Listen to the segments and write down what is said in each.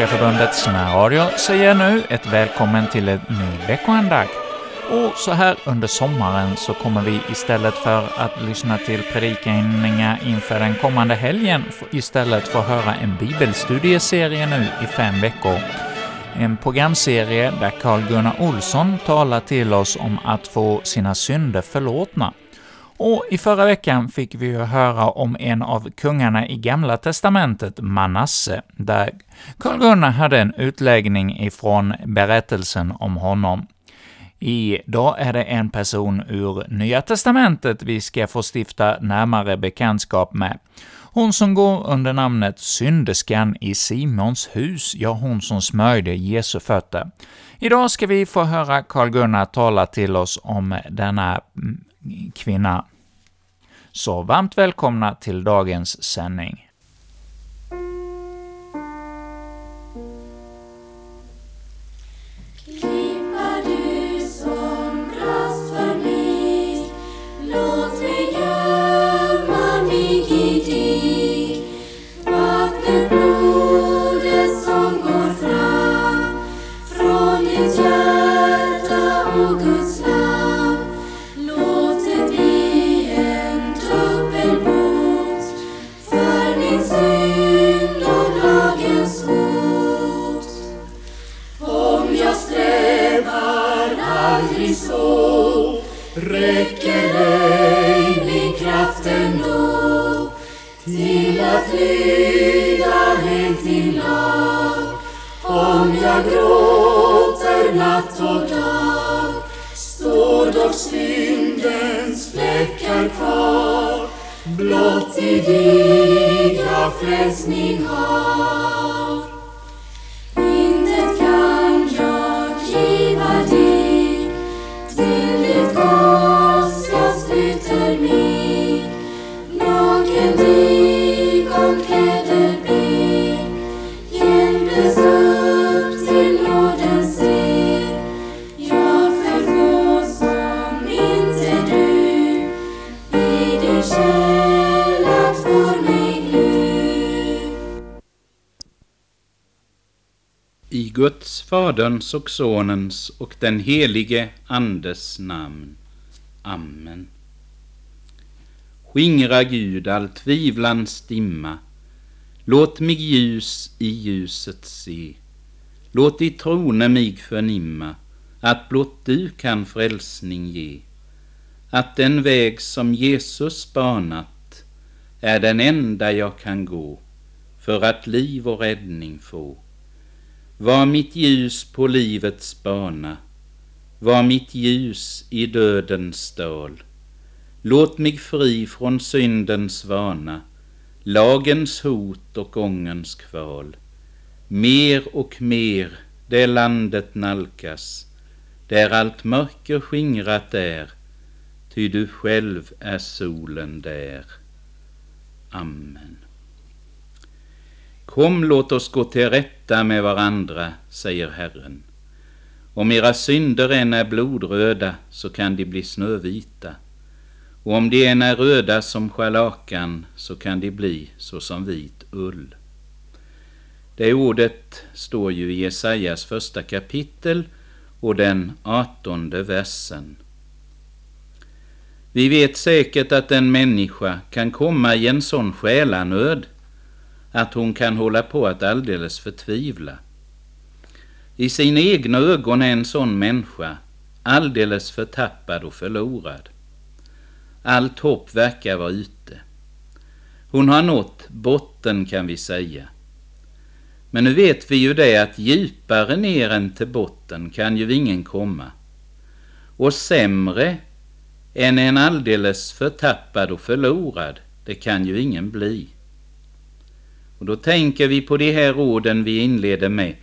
Frikyrkliga Förbundets närradio säger nu ett välkommen till en ny veckoandakt. Och så här under sommaren så kommer vi istället för att lyssna till predikningar inför den kommande helgen istället få höra en bibelstudieserie nu i fem veckor. En programserie där Carl Gunnar Olsson talar till oss om att få sina synder förlåtna. Och i förra veckan fick vi ju höra om en av kungarna i Gamla Testamentet, Manasse, där Karl Gunnar hade en utläggning ifrån berättelsen om honom. Idag är det en person ur Nya Testamentet vi ska få stifta närmare bekantskap med. Hon som går under namnet synderskan i Simons hus, ja, hon som smörjde Jesu fötter. Idag ska vi få höra Karl Gunnar tala till oss om denna mm, kvinna. Så varmt välkomna till dagens sändning. så räcker ej min kraft ändå till att lyda helt din lag. Om jag gråter natt och dag står dock syndens fläckar kvar. Blott i dig jag frälsning har. I Guds, Faderns och Sonens och den helige Andes namn. Amen. Skingra Gud all tvivlans dimma. Låt mig ljus i ljuset se. Låt i trone mig förnimma att blott du kan frälsning ge. Att den väg som Jesus banat är den enda jag kan gå för att liv och räddning få. Var mitt ljus på livets bana, var mitt ljus i dödens dal. Låt mig fri från syndens vana, lagens hot och ångens kval. Mer och mer det landet nalkas, där allt mörker skingrat är, ty du själv är solen där. Amen. Kom, låt oss gå till rätta med varandra, säger Herren. Om era synder än är blodröda, så kan de bli snövita. Och om de än är röda som scharlakan, så kan de bli så som vit ull. Det ordet står ju i Jesajas första kapitel och den artonde versen. Vi vet säkert att en människa kan komma i en sån själanöd att hon kan hålla på att alldeles förtvivla. I sina egna ögon är en sån människa alldeles förtappad och förlorad. Allt hopp verkar vara ute. Hon har nått botten kan vi säga. Men nu vet vi ju det att djupare ner än till botten kan ju ingen komma. Och sämre än en alldeles förtappad och förlorad, det kan ju ingen bli. Och då tänker vi på de här orden vi inleder med.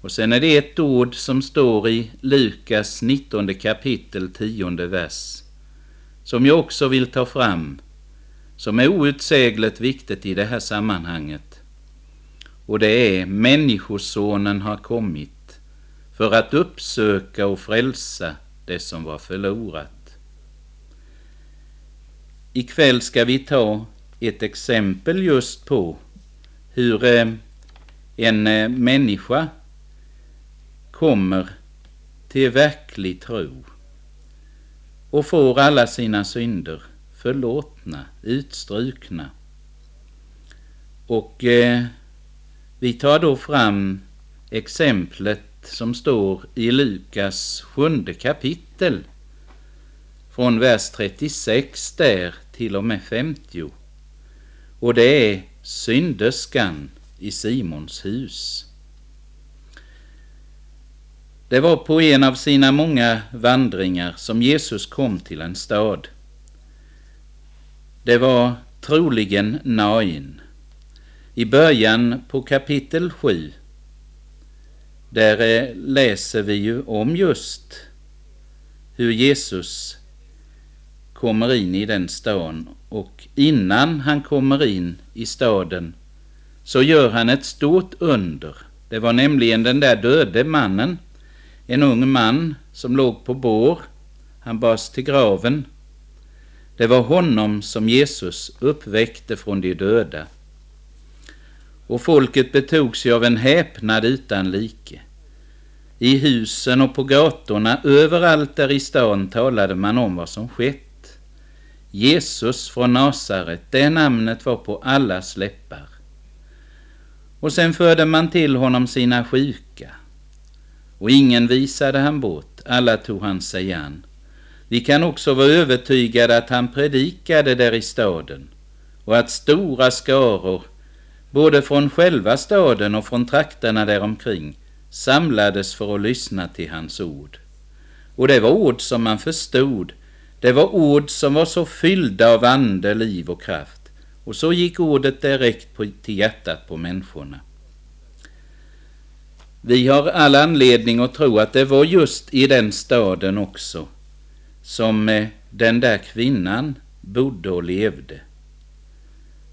Och sen är det ett ord som står i Lukas 19 kapitel 10 vers. Som jag också vill ta fram. Som är outsägligt viktigt i det här sammanhanget. Och det är Människosonen har kommit för att uppsöka och frälsa det som var förlorat. Ikväll ska vi ta ett exempel just på hur eh, en eh, människa kommer till verklig tro och får alla sina synder förlåtna, utstrukna. Och eh, vi tar då fram exemplet som står i Lukas sjunde kapitel från vers 36 där till och med 50. Och det är synderskan i Simons hus. Det var på en av sina många vandringar som Jesus kom till en stad. Det var troligen Nain. I början på kapitel 7 där eh, läser vi ju om just hur Jesus kommer in i den stan och innan han kommer in i staden så gör han ett stort under. Det var nämligen den där döde mannen, en ung man som låg på bår. Han bars till graven. Det var honom som Jesus uppväckte från de döda. Och folket betog sig av en häpnad utan like. I husen och på gatorna, överallt där i stan talade man om vad som skett. Jesus från Nasaret, det namnet var på allas läppar. Och sen förde man till honom sina sjuka. Och ingen visade han bort, alla tog han sig an. Vi kan också vara övertygade att han predikade där i staden och att stora skaror, både från själva staden och från trakterna däromkring, samlades för att lyssna till hans ord. Och det var ord som man förstod. Det var ord som var så fyllda av ande, liv och kraft. Och så gick ordet direkt på, till hjärtat på människorna. Vi har all anledning att tro att det var just i den staden också som eh, den där kvinnan bodde och levde.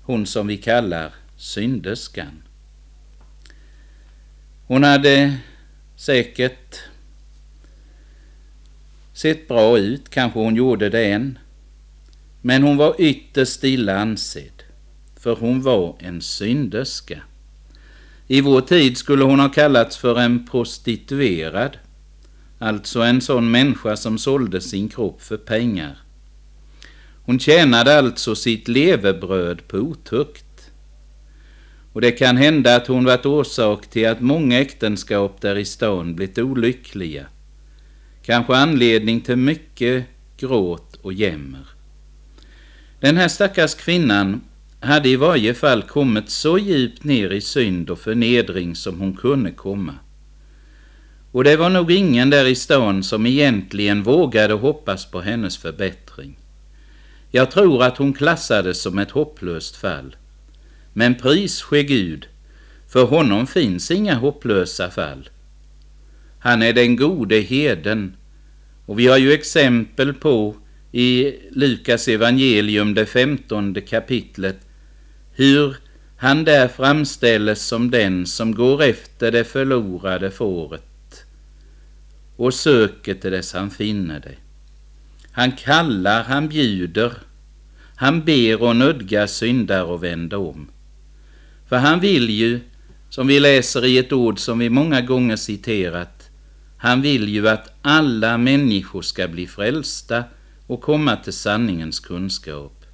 Hon som vi kallar synderskan. Hon hade säkert sett bra ut, kanske hon gjorde det än. Men hon var ytterst illa ansedd, för hon var en synderska. I vår tid skulle hon ha kallats för en prostituerad, alltså en sån människa som sålde sin kropp för pengar. Hon tjänade alltså sitt levebröd på otukt och det kan hända att hon varit orsak till att många äktenskap där i stan blivit olyckliga. Kanske anledning till mycket gråt och jämmer. Den här stackars kvinnan hade i varje fall kommit så djupt ner i synd och förnedring som hon kunde komma. Och det var nog ingen där i stan som egentligen vågade hoppas på hennes förbättring. Jag tror att hon klassades som ett hopplöst fall. Men pris ske Gud, för honom finns inga hopplösa fall. Han är den gode heden, och vi har ju exempel på i Lukas evangelium, det femtonde kapitlet, hur han där framställes som den som går efter det förlorade fåret och söker till dess han finner det. Han kallar, han bjuder, han ber och nödgar syndare att vända om. För han vill ju, som vi läser i ett ord som vi många gånger citerat, han vill ju att alla människor ska bli frälsta och komma till sanningens kunskap.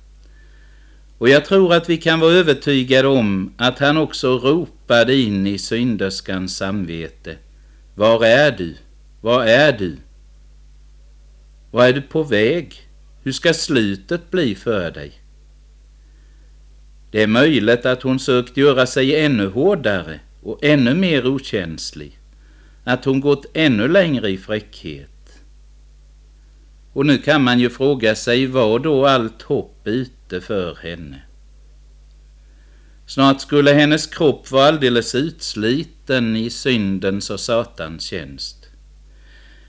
Och jag tror att vi kan vara övertygade om att han också ropade in i synderskans samvete. Var är du? Var är du? Var är du på väg? Hur ska slutet bli för dig? Det är möjligt att hon sökt göra sig ännu hårdare och ännu mer okänslig, att hon gått ännu längre i fräckhet. Och nu kan man ju fråga sig, var då allt hopp ute för henne? Snart skulle hennes kropp vara alldeles utsliten i syndens och Satans tjänst.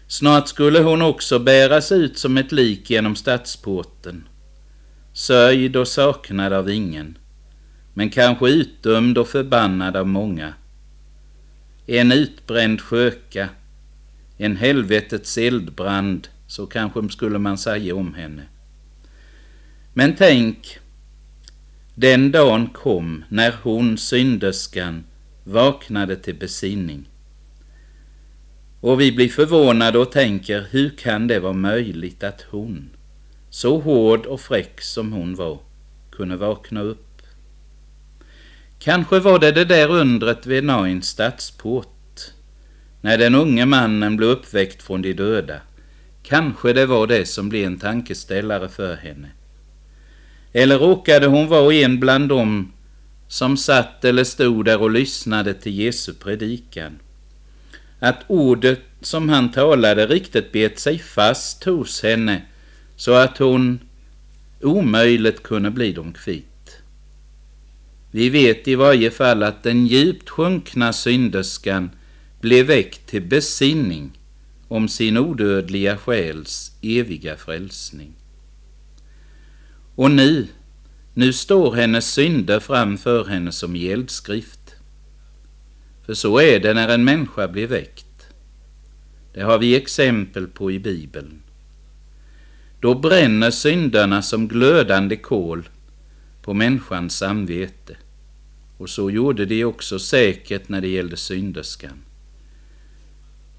Snart skulle hon också bäras ut som ett lik genom stadsporten, sörjd och saknad av ingen men kanske utdömd och förbannad av många. En utbränd sköka, en helvetets eldbrand, så kanske skulle man säga om henne. Men tänk, den dagen kom när hon, synderskan, vaknade till besinning. Och vi blir förvånade och tänker, hur kan det vara möjligt att hon, så hård och fräck som hon var, kunde vakna upp? Kanske var det det där undret vid Nains stadsport, när den unge mannen blev uppväckt från de döda. Kanske det var det som blev en tankeställare för henne. Eller råkade hon vara en bland dem som satt eller stod där och lyssnade till Jesu predikan? Att ordet som han talade riktigt bet sig fast hos henne så att hon omöjligt kunde bli dem kvitt. Vi vet i varje fall att den djupt sjunkna synderskan blev väckt till besinning om sin odödliga själs eviga frälsning. Och nu, nu står hennes synder framför henne som i eldskrift. För så är det när en människa blir väckt. Det har vi exempel på i Bibeln. Då bränner synderna som glödande kol på människans samvete. Och så gjorde de också säkert när det gällde synderskan.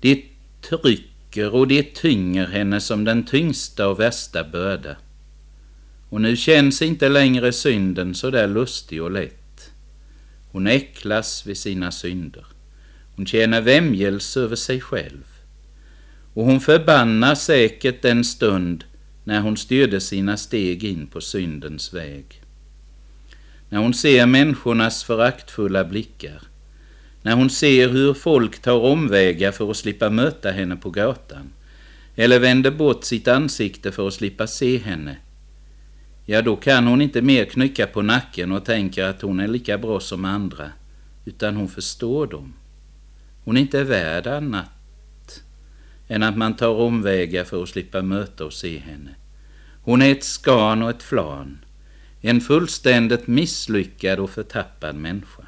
De trycker och de tynger henne som den tyngsta och värsta börda. Och nu känns inte längre synden så där lustig och lätt. Hon äcklas vid sina synder. Hon känner vämjelse över sig själv. Och hon förbannar säkert den stund när hon styrde sina steg in på syndens väg. När hon ser människornas föraktfulla blickar. När hon ser hur folk tar omvägar för att slippa möta henne på gatan. Eller vänder bort sitt ansikte för att slippa se henne ja då kan hon inte mer knycka på nacken och tänka att hon är lika bra som andra, utan hon förstår dem. Hon är inte värd annat än att man tar omvägar för att slippa möta och se henne. Hon är ett skan och ett flan, en fullständigt misslyckad och förtappad människa.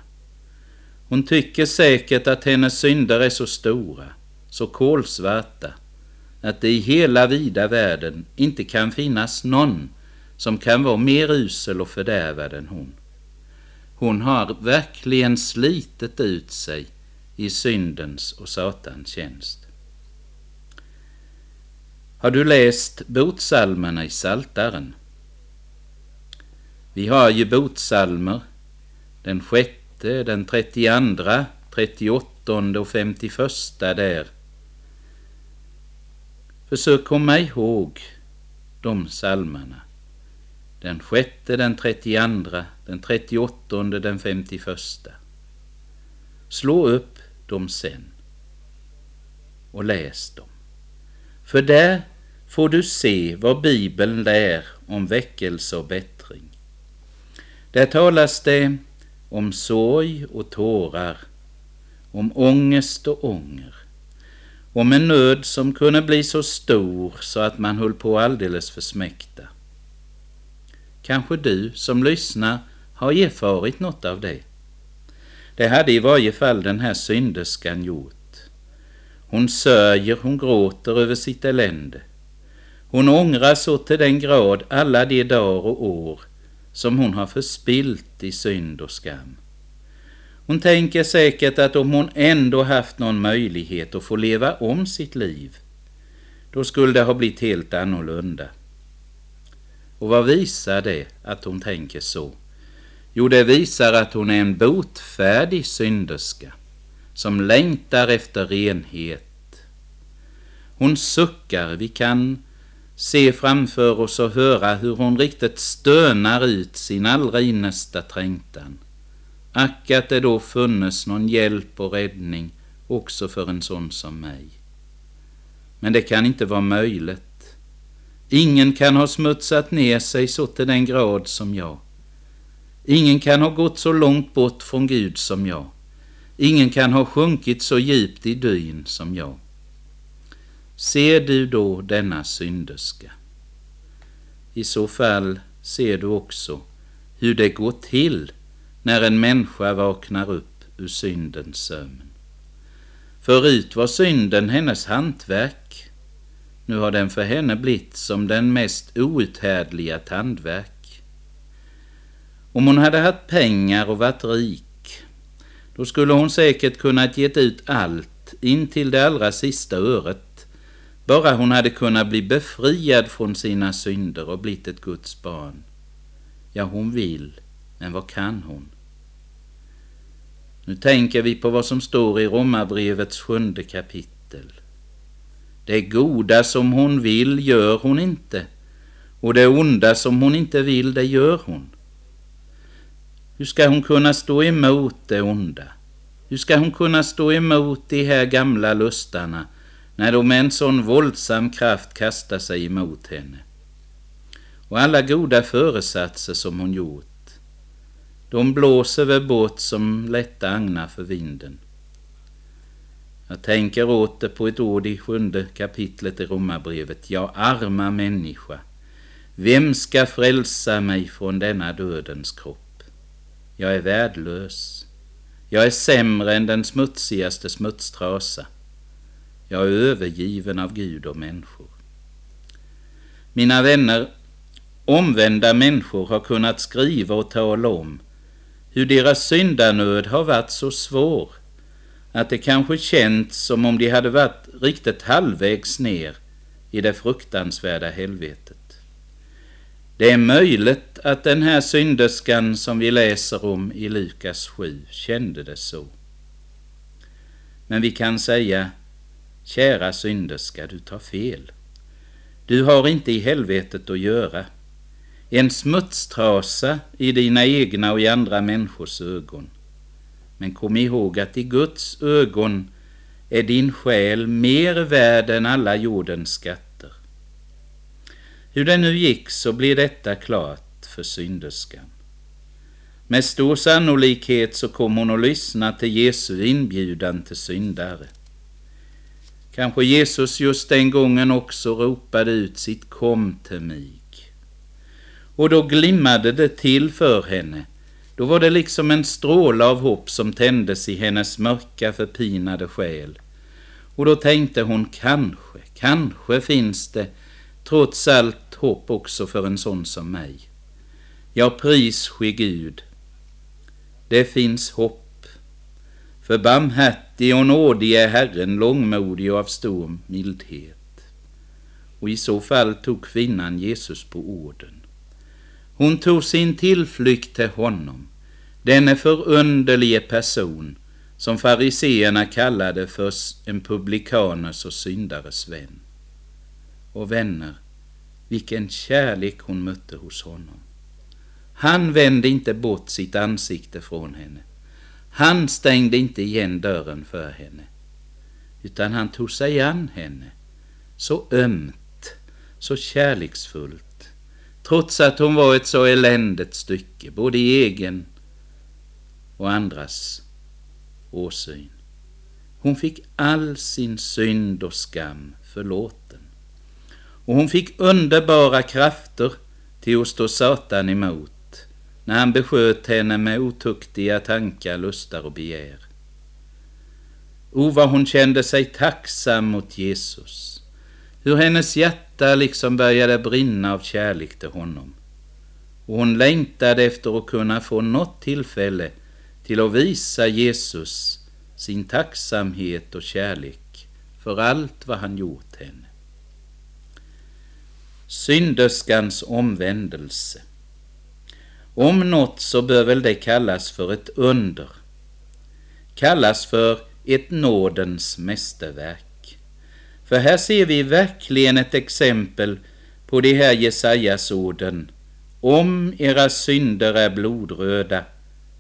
Hon tycker säkert att hennes synder är så stora, så kolsvarta, att det i hela vida världen inte kan finnas någon som kan vara mer usel och fördärvad än hon. Hon har verkligen slitit ut sig i syndens och Satans tjänst. Har du läst botsalmerna i Saltaren? Vi har ju botsalmer, den sjätte, den trettioandra, trettioåttonde och femtioförsta där. Försök komma ihåg de salmerna den sjätte, den trettionde, den trettioåttonde, den femtioförsta. Slå upp dem sen och läs dem. För där får du se vad Bibeln lär om väckelse och bättring. Där talas det om sorg och tårar, om ångest och ånger, om en nöd som kunde bli så stor så att man höll på alldeles för smäkta. Kanske du som lyssnar har erfarit något av det. Det hade i varje fall den här synderskan gjort. Hon sörjer, hon gråter över sitt elände. Hon ångrar så till den grad alla de dagar och år som hon har förspilt i synd och skam. Hon tänker säkert att om hon ändå haft någon möjlighet att få leva om sitt liv, då skulle det ha blivit helt annorlunda. Och vad visar det att hon tänker så? Jo, det visar att hon är en botfärdig synderska som längtar efter renhet. Hon suckar, vi kan se framför oss och höra hur hon riktigt stönar ut sin allra innersta trängtan. Ack att det då funnes någon hjälp och räddning också för en sån som mig. Men det kan inte vara möjligt. Ingen kan ha smutsat ner sig så till den grad som jag. Ingen kan ha gått så långt bort från Gud som jag. Ingen kan ha sjunkit så djupt i dyn som jag. Ser du då denna synderska? I så fall ser du också hur det går till när en människa vaknar upp ur syndens sömn. Förut var synden hennes hantverk nu har den för henne blivit som den mest outhärdliga tandverk. Om hon hade haft pengar och varit rik, då skulle hon säkert kunnat gett ut allt in till det allra sista öret, bara hon hade kunnat bli befriad från sina synder och blivit ett Guds barn. Ja, hon vill, men vad kan hon? Nu tänker vi på vad som står i Romarbrevets sjunde kapitel. Det goda som hon vill gör hon inte, och det onda som hon inte vill, det gör hon. Hur ska hon kunna stå emot det onda? Hur ska hon kunna stå emot de här gamla lustarna när de med en sån våldsam kraft kastar sig emot henne? Och alla goda föresatser som hon gjort, de blåser väl bort som lätta agnar för vinden. Jag tänker åter på ett ord i sjunde kapitlet i Romarbrevet. Ja, arma människa, vem ska frälsa mig från denna dödens kropp? Jag är värdelös. Jag är sämre än den smutsigaste smutstrasa. Jag är övergiven av Gud och människor. Mina vänner, omvända människor har kunnat skriva och tala om hur deras syndanöd har varit så svår att det kanske känts som om de hade varit riktigt halvvägs ner i det fruktansvärda helvetet. Det är möjligt att den här synderskan som vi läser om i Lukas 7 kände det så. Men vi kan säga, kära synderska, du tar fel. Du har inte i helvetet att göra. En smutstrasa i dina egna och i andra människors ögon. Men kom ihåg att i Guds ögon är din själ mer värd än alla jordens skatter. Hur det nu gick så blir detta klart för synderskan. Med stor sannolikhet så kom hon att lyssna till Jesu inbjudan till syndare. Kanske Jesus just den gången också ropade ut sitt kom till mig. Och då glimmade det till för henne. Då var det liksom en stråle av hopp som tändes i hennes mörka förpinade själ. Och då tänkte hon kanske, kanske finns det trots allt hopp också för en sån som mig. Ja, pris ske Gud. Det finns hopp. För barmhärtig och nådig är Herren, långmodig och av stor mildhet. Och i så fall tog kvinnan Jesus på orden. Hon tog sin tillflykt till honom, denne förunderlige person som fariseerna kallade för en publikaners och syndares vän. Och vänner, vilken kärlek hon mötte hos honom. Han vände inte bort sitt ansikte från henne. Han stängde inte igen dörren för henne, utan han tog sig an henne så ömt, så kärleksfullt trots att hon var ett så eländigt stycke, både i egen och andras åsyn. Hon fick all sin synd och skam förlåten. Och hon fick underbara krafter till att stå Satan emot när han besköt henne med otuktiga tankar, lustar och begär. O, vad hon kände sig tacksam mot Jesus hur hennes hjärta liksom började brinna av kärlek till honom. Och hon längtade efter att kunna få något tillfälle till att visa Jesus sin tacksamhet och kärlek för allt vad han gjort henne. Synderskans omvändelse. Om något så bör väl det kallas för ett under. Kallas för ett nådens mästerverk. För här ser vi verkligen ett exempel på de här Jesajas-orden. Om era synder är blodröda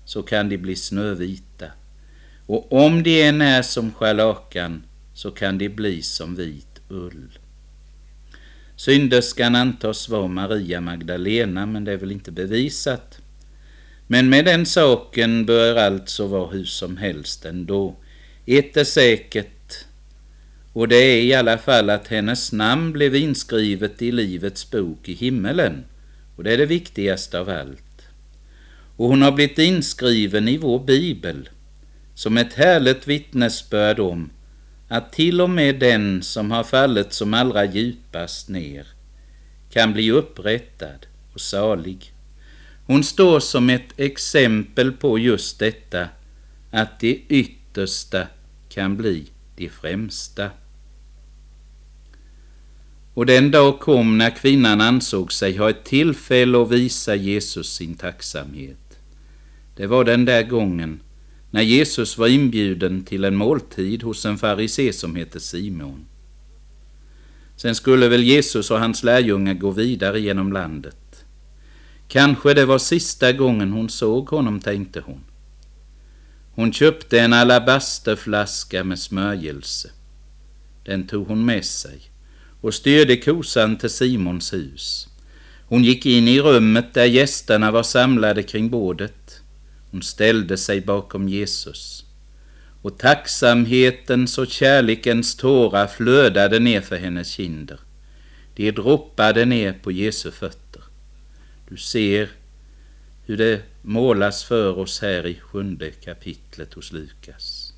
så kan de bli snövita. Och om de än är som scharlakan så kan de bli som vit ull. Synderskan antas vara Maria Magdalena, men det är väl inte bevisat. Men med den saken bör alltså vara hur som helst ändå. Ett är säkert, och det är i alla fall att hennes namn blev inskrivet i Livets bok i himmelen. Och det är det viktigaste av allt. Och hon har blivit inskriven i vår bibel som ett härligt vittnesbörd om att till och med den som har fallit som allra djupast ner kan bli upprättad och salig. Hon står som ett exempel på just detta att det yttersta kan bli det främsta. Och den dag kom när kvinnan ansåg sig ha ett tillfälle att visa Jesus sin tacksamhet. Det var den där gången när Jesus var inbjuden till en måltid hos en farisé som hette Simon. Sen skulle väl Jesus och hans lärjungar gå vidare genom landet. Kanske det var sista gången hon såg honom, tänkte hon. Hon köpte en alabasterflaska med smörjelse. Den tog hon med sig och styrde kosan till Simons hus. Hon gick in i rummet där gästerna var samlade kring bordet. Hon ställde sig bakom Jesus. Och tacksamhetens och kärlekens tårar flödade ner för hennes kinder. De droppade ner på Jesu fötter. Du ser hur det målas för oss här i sjunde kapitlet hos Lukas.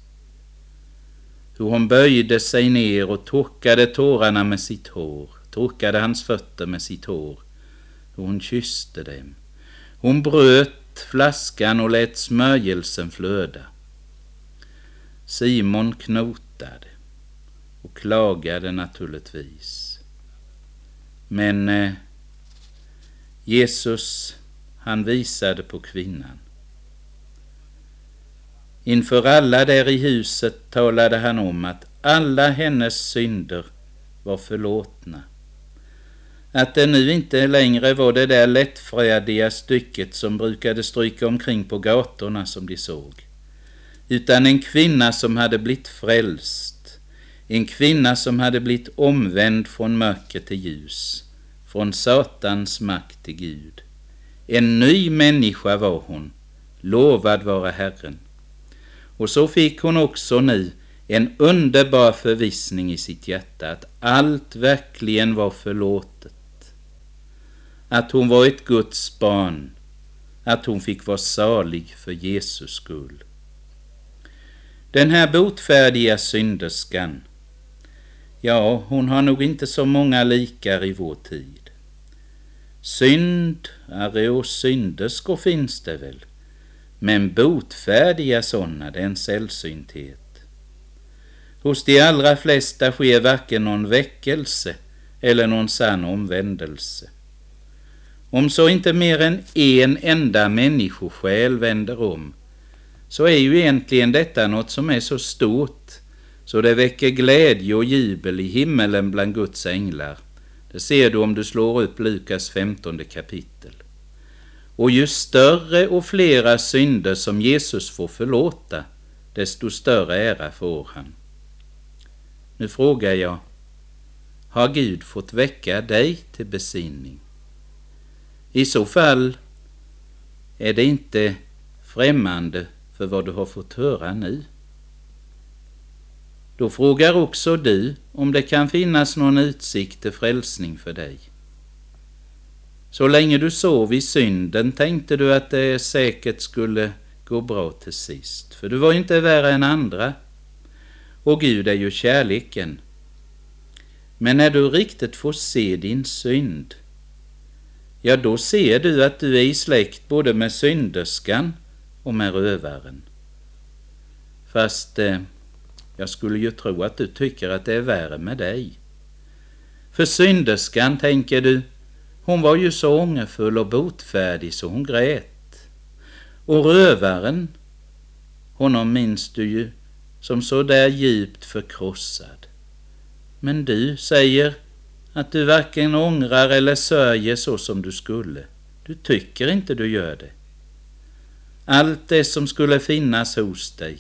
Hur hon böjde sig ner och torkade tårarna med sitt hår, torkade hans fötter med sitt hår. Hur hon kysste dem. Hon bröt flaskan och lät smörjelsen flöda. Simon knotade och klagade naturligtvis. Men eh, Jesus han visade på kvinnan. Inför alla där i huset talade han om att alla hennes synder var förlåtna. Att det nu inte längre var det där lättfrädiga stycket som brukade stryka omkring på gatorna som de såg, utan en kvinna som hade blivit frälst, en kvinna som hade blivit omvänd från mörker till ljus, från Satans makt till Gud. En ny människa var hon, lovad vara Herren. Och så fick hon också nu en underbar förvissning i sitt hjärta att allt verkligen var förlåtet. Att hon var ett Guds barn, att hon fick vara salig för Jesus skull. Den här botfärdiga synderskan, ja, hon har nog inte så många likar i vår tid. Syndare och synderskor finns det väl, men botfärdiga sådana, det är en sällsynthet. Hos de allra flesta sker varken någon väckelse eller någon sann omvändelse. Om så inte mer än en enda människosjäl vänder om, så är ju egentligen detta något som är så stort så det väcker glädje och jubel i himmelen bland Guds änglar. Det ser du om du slår upp Lukas 15 kapitel. Och ju större och flera synder som Jesus får förlåta, desto större ära får han. Nu frågar jag, har Gud fått väcka dig till besinning? I så fall är det inte främmande för vad du har fått höra nu. Då frågar också du om det kan finnas någon utsikt till frälsning för dig. Så länge du sov i synden tänkte du att det säkert skulle gå bra till sist, för du var ju inte värre än andra. Och Gud är ju kärleken. Men när du riktigt får se din synd, ja, då ser du att du är i släkt både med synderskan och med rövaren. Fast eh, jag skulle ju tro att du tycker att det är värre med dig. För synderskan, tänker du, hon var ju så ångerfull och botfärdig så hon grät. Och rövaren, honom minns du ju som så där djupt förkrossad. Men du säger att du varken ångrar eller sörjer så som du skulle. Du tycker inte du gör det. Allt det som skulle finnas hos dig,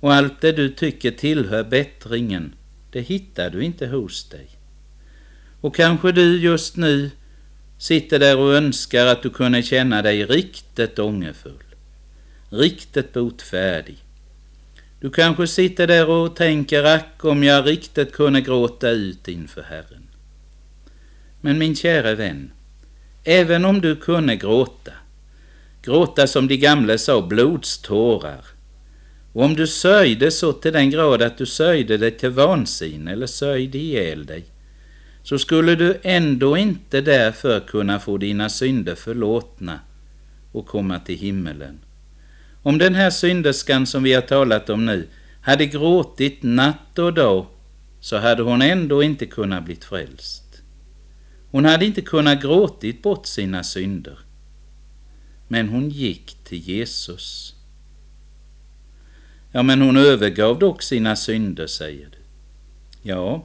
och allt det du tycker tillhör bättringen, det hittar du inte hos dig. Och kanske du just nu sitter där och önskar att du kunde känna dig riktigt ångerfull, riktigt botfärdig. Du kanske sitter där och tänker, ack om jag riktigt kunde gråta ut inför Herren. Men min käre vän, även om du kunde gråta, gråta som de gamla sa, blodstårar, och om du sörjde så till den grad att du sörjde dig till vansinne eller sörjde ihjäl dig, så skulle du ändå inte därför kunna få dina synder förlåtna och komma till himmelen. Om den här synderskan som vi har talat om nu hade gråtit natt och dag så hade hon ändå inte kunnat bli frälst. Hon hade inte kunnat gråtit bort sina synder. Men hon gick till Jesus. Ja, men hon övergav dock sina synder, säger du. Ja,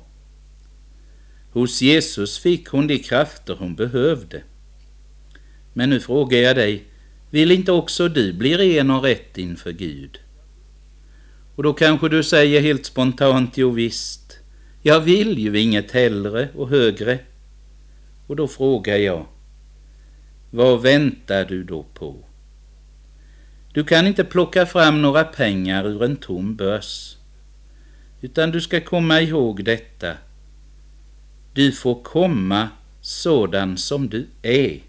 hos Jesus fick hon de krafter hon behövde. Men nu frågar jag dig, vill inte också du bli ren och rätt inför Gud? Och då kanske du säger helt spontant, jo visst, jag vill ju inget hellre och högre. Och då frågar jag, vad väntar du då på? Du kan inte plocka fram några pengar ur en tom börs, utan du ska komma ihåg detta. Du får komma sådan som du är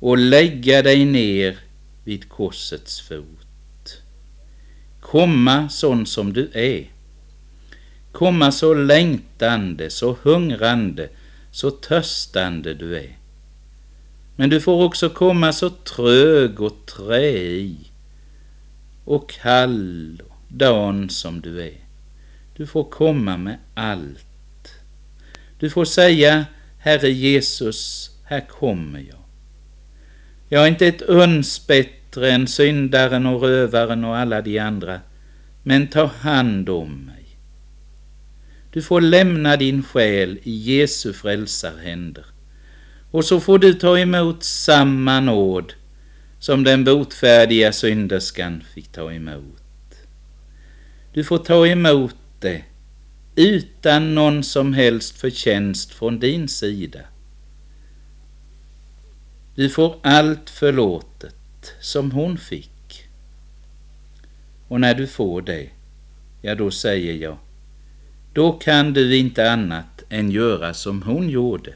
och lägga dig ner vid korsets fot. Komma sån som du är. Komma så längtande, så hungrande, så törstande du är. Men du får också komma så trög och träig och kall och dan som du är. Du får komma med allt. Du får säga, Herre Jesus, här kommer jag. Jag är inte ett uns bättre än syndaren och rövaren och alla de andra, men ta hand om mig. Du får lämna din själ i Jesu frälsarhänder. Och så får du ta emot samma nåd som den botfärdiga synderskan fick ta emot. Du får ta emot det utan någon som helst förtjänst från din sida. Du får allt förlåtet som hon fick. Och när du får det, ja då säger jag, då kan du inte annat än göra som hon gjorde.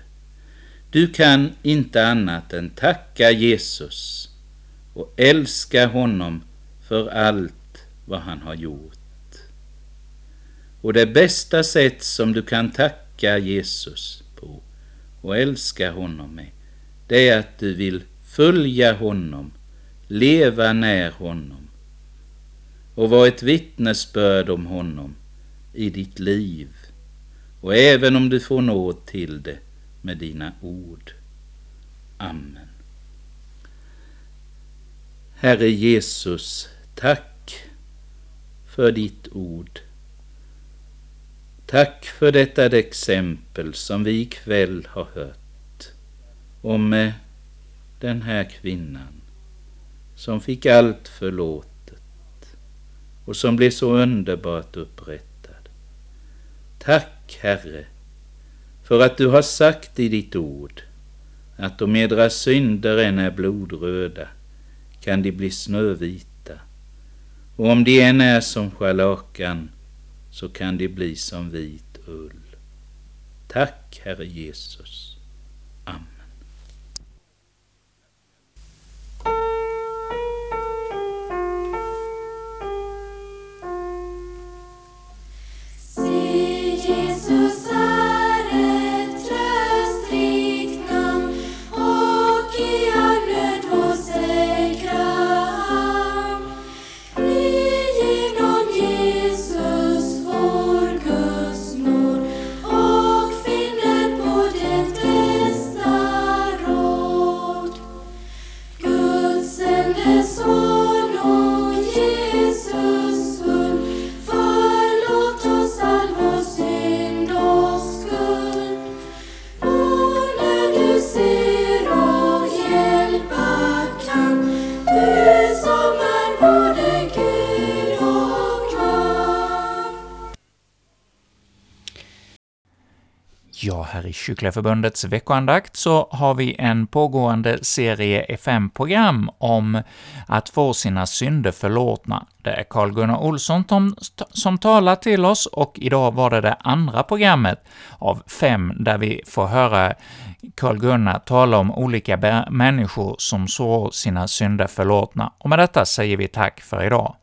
Du kan inte annat än tacka Jesus och älska honom för allt vad han har gjort. Och det bästa sätt som du kan tacka Jesus på och älska honom med, det är att du vill följa honom, leva när honom och vara ett vittnesbörd om honom i ditt liv. Och även om du får nåd till det, med dina ord. Amen. Herre Jesus, tack för ditt ord. Tack för detta exempel som vi ikväll har hört om eh, den här kvinnan som fick allt förlåtet och som blev så underbart upprättad. Tack, Herre, för att du har sagt i ditt ord att om edra synder än är blodröda kan de bli snövita och om de än är som scharlakan så kan de bli som vit ull. Tack, Herre Jesus. Här Kycklingeförbundets veckoandakt så har vi en pågående serie FM-program om att få sina synder förlåtna. Det är Carl-Gunnar Olsson som, som talar till oss, och idag var det det andra programmet av fem, där vi får höra Carl-Gunnar tala om olika människor som såg sina synder förlåtna. Och med detta säger vi tack för idag.